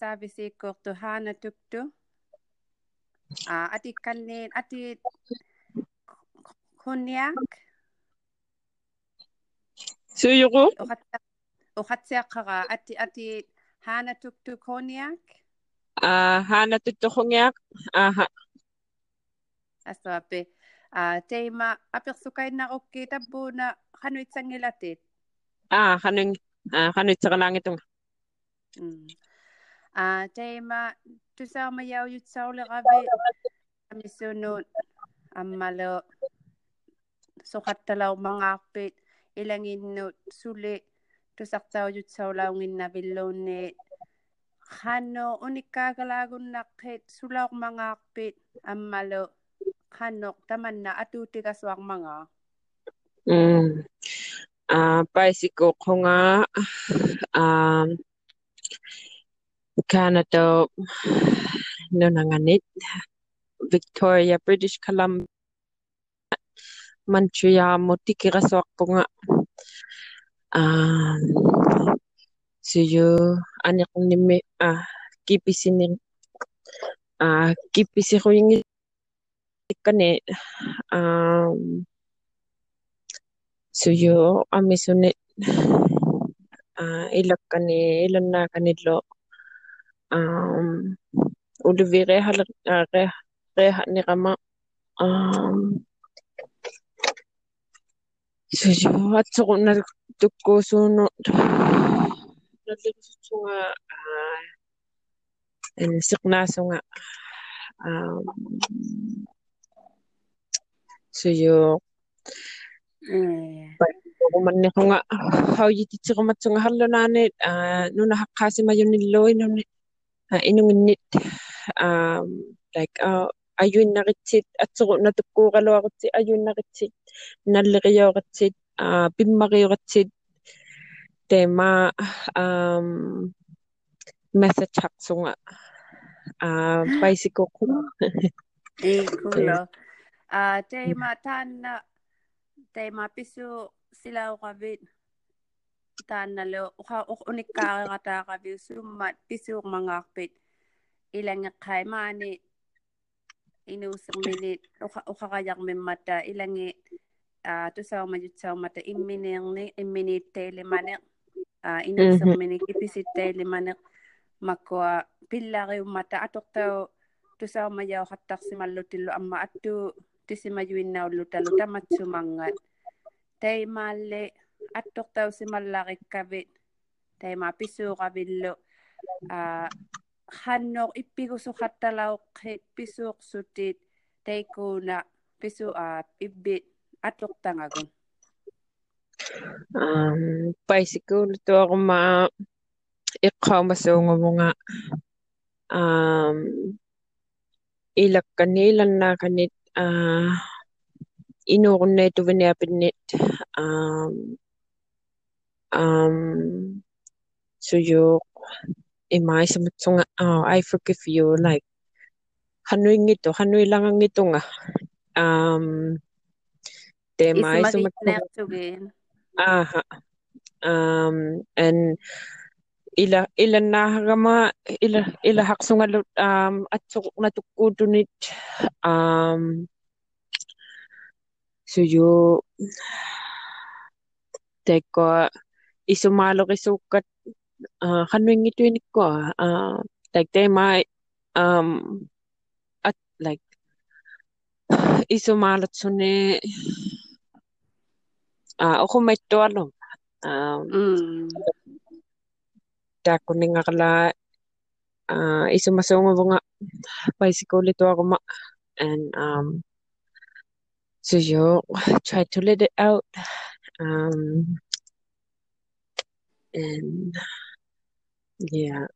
saabisiikkoortu haana tuktu aa ah, ati kanneen ati kunniak suyuqu uqatsiaqqaqa ati ati haana tuktu kunniak aa ah, haana tuttuqungiak aha. Asaapi aa ah, teima apersukainaqukki tappuuna qanuitsangilatit aa qanuing qanuitseqalaangitunga mm. Ah, a آه تيما تساما ياو يتساولي غبي amisunud ammalo suqattalaw mangaarpit ilanginnut suli tusartaujut saulaunginnavilluunniit qanno unikkaagalaagulnaqqit sulaormangaarpit ammalo qannoq tamanna atuutigasuarmangaa mm. Ah, a paisiko qonga um ah, Canada, Nunanganit, Victoria, British Columbia, Montreal, Motikiraswakpunga, ah, ah, ah, um, suyo, anak nimi, ah, kipisinin, ah, kipisikuing ikane, um, suyo, amisunit, ah, ilakani, ilan na kanilo, um, udah vireh reh nirama um, Sejo atso ko na tukko suno na tukko suno na sikna suno sejo ko man ni ko nga hawi titi nuna hakasi mayon loy nuna suyu umanniqunga haujititsequmatsunga harlunaanit ah nuna haqqaasimayunilluinuni inunginnit um like uh, ayuinnaqitsit atsoqunna tukkuuqaluaqutsi ayuinnaqitsit nalliqiyauqatsit uh, pimmariuqatsit teema um message-haqsunga uh, paisikoqu Ikulo. Ah, teima taanna teima pisu silauqavit taannalu uqa unikkaariqataaqaviu summat pisuurmangaarpit ilangeqqaimaani inuuserminit uqaqayarmimmata ilangi ah tusaumajutsaummata imminierni imminiittailimane ah inuusermini kipisittailimane makkua pillariummata atortau tusaumayauqattarsimallutillu amma attu tisimajuinnaullu tamatsumangat taimaalli аттортаусималлариккавит таима писууравиллу а ханнор иппигусухатталаоққит писууқсутит тайкууна пису а иббит атортангагун ам байсикул туармаа иққаумасуунгумунга ам илакканиланнааканит а инуурнеатувиниапиннит ам um, so you in my some oh, uh, I forgive you like hanoy ngito hanoy lang ang ngito nga um demay sa mga aha. Um and ila ilan nahagama ila ila haksungalut um at sob na tukudunit um so you take teko isumalo kisukat uh, ah, kanuing ituinik ko uh, like they might um at like isumalot suni uh, ah, ako may tuwalom um mm. dako ni nga kala uh, isumasungo mo nga bicycle ito ako ma and um so yo try to let it out um and yeah.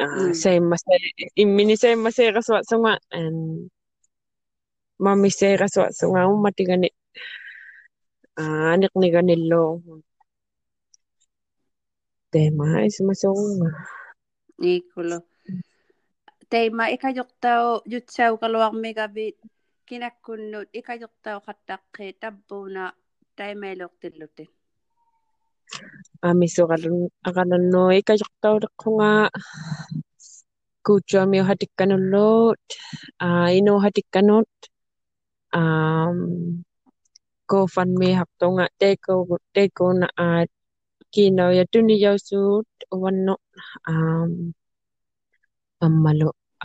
Uh, mm. say masaya imini say masaya kaswa sunga and mami say kaswa sunga um matigani uh, anik ni ganilo tema is masunga nikulo tema ikajoktaw jutsaw kaluwag megabit kinakunnut ikajoktaw kattaqqi tabbuna taimailortillutin ikajortau qattaqqi tappuuna taimailuqtillutin. amisuqalun aqalannu ikajortauleqqunga kuutsuamiu hatikkanulluut uh, inu hatikkanut um, GoFundMe haqtunga teiku teikuna uh, kinau ya tuniyausuut uannu um,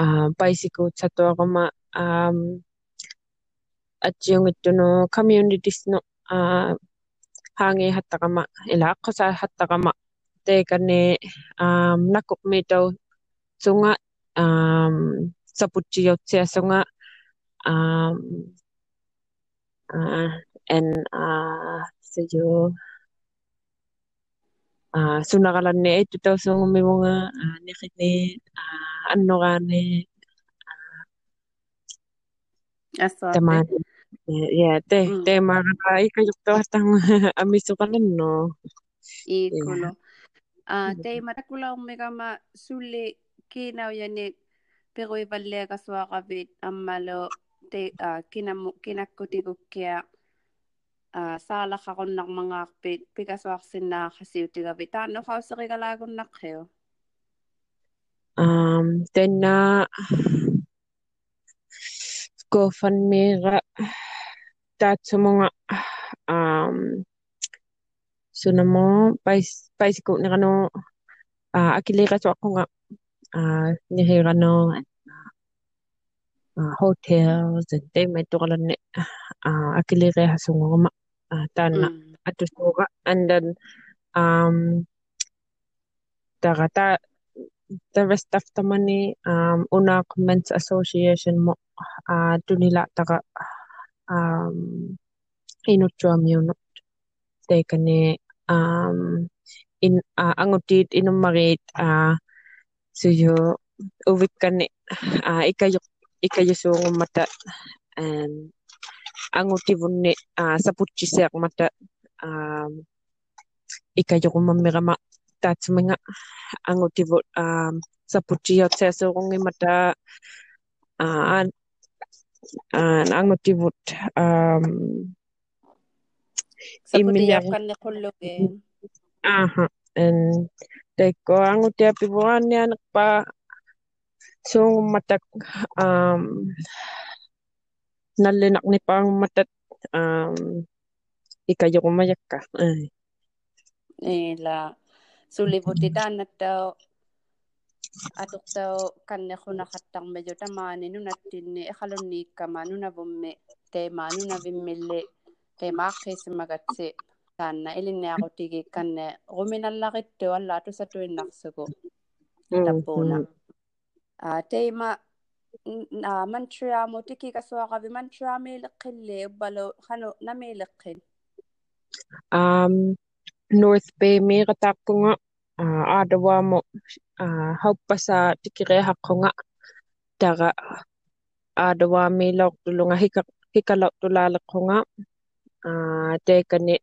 uh, paisikuut satuaqama um, atjiungittunu communities no uh, hangi hattagama ila qosa hattagama te kane um ähm, nakuk meto chunga um ähm, sapuchi yotse sunga um ähm, uh, äh, and uh äh, so you uh äh, sunagalan ne ito to so mi mga nekit ne ano gane Aswate. Tamani. Sunaqalanni ittutausuungumimunga uh, niqini uh, annorani Assuapi. taman ya te Mm. te mara ikajuktuartang amisuqalanno Ikulu. Ah, Mm. teima takulaumigama sulli kiinaujani peruivalliakasuaqavit ammalu te ah, kinamu kinakkutikukkia ah, saalaqaqunarmangaarpit pikasuarsinnaaqasiutigavit taannuqauseqigalaagunnaqqiu um GoFundMe, der er så mange, um, sunamo, bicycle ni rano, uh, so ako nga, ah, uh, ni rano, and, uh, hotels, and they may to kalan ni, uh, akilera hasungoma, uh, ah, tana, mm. atusura, and then, um, the rest of the money um Unak Men's Association mo uh, tunila taqa um inutsuamiunut teikani um in uh, angutit inumarit uh, suyo uvikkani uh, ikayuk ikayusuungummata and angutivunni uh, saputchisiaqmata um ikayuqumammiqama dat mange ang ti vot um sa puti yo tse mata an ang ti um sa puti aha en te ko ang ti api sung mata um nalenak ni mata um ikayo ka eh. La suli vuti taannattao atortao kannequnaxattarmejo tamaani nunattinni exalonniikkama nunavummi teema nunavimmilli teemaaxqiisimagatsi taanna ilinneaxutigi kanne. Ruminallaxittu alla tusatuinnarsugu tappuuna teima mantriamo tiki kasuaxavi mantramiiliqqille ubbalo e xano namiiliqqin North Bay meeqataqpunga aartawaamu hauppasa tikiriaqaqunga taqa aartawaamiilortulunga hika hikalortulaaleqqunga taikani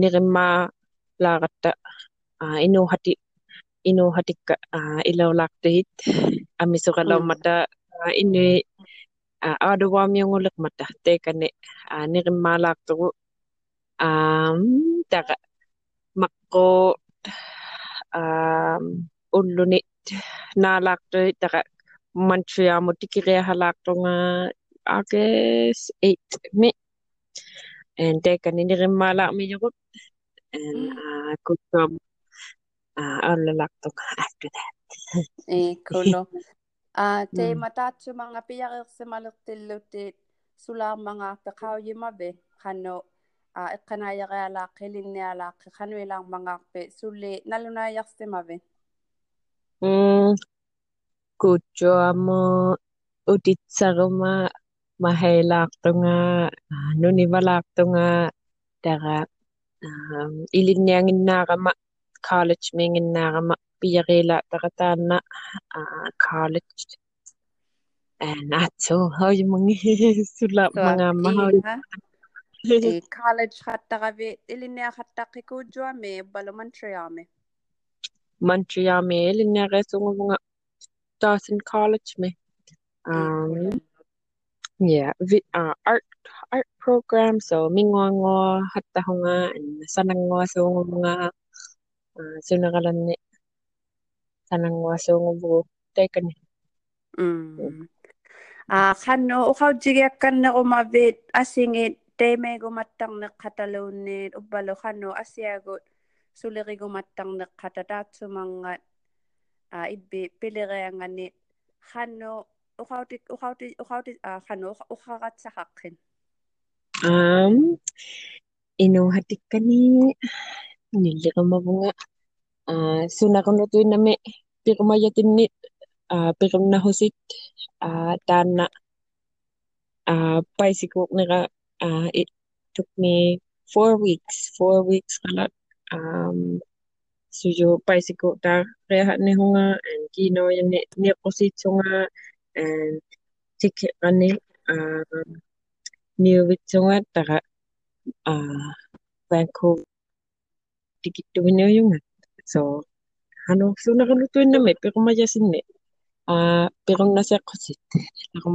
niqimmaa laaqatta inuuhati inuuhatikka ileulaaqtigit amisuqalormata inui ma taikani tu. Um taqa maqqo um ullunit naalaaqtuit taqa Montreal tikiriahalaaqtunga August 8 mi and teekani nirimmaalaaqmiyugut and uh, kutum uh, allalaqtunga after that. Ikulu. Ah, teima taatsumanga piareersimalertillutit sulaarmanga qanu ah iqqanaayaqialaaqi ilinnialaaqi qanuilaarmangaarpi sulli nalunaajarsimavi mm kutsuamo utitsaruma mahailaaqtunga uh, nunivalaaqtunga taqa um, ilinnianginnaaqama college minginnaaqama piaqila taqataanna uh, college. And atso hoimungi sula mangama Eh, college khattaqavi ilinea khattaqikuujjuami balu Montrealmi Montrealmi ilinea sunguvunga Dawson College me um yeah vi, uh, art art program so mingongo hattahonga and sanango sunguvunga uh, sunagalanni sanango sunguvu tekani mm. Ah, mm. Uh, khano ukhaujigekkanne umavit asingit uqautigiakkannequmavit assingit teemeegumattarneqqatalunniit uppalo kanno assiagut sulerigumattarneqqatataatsumangat ah ibbi pileriangani kanno uqauti uqauti uqauti ah kanno uqaqatsaqaqqin um inuhatikkani nilliqimavunga ah sunaqanutuinami piqmayatinniit ah piqimnahusit ah taanna ah paisikuqniqa uh, it took me four weeks, four weeks kalat um, suyo bicycle ta rehat ni hunga and kino yan ni ni kosi chunga and ticket ani um, new with chunga ta uh, Vancouver ticket tu ni yung so ano so nakalutuin na may pero mayasin ni uh, pero nasa kosit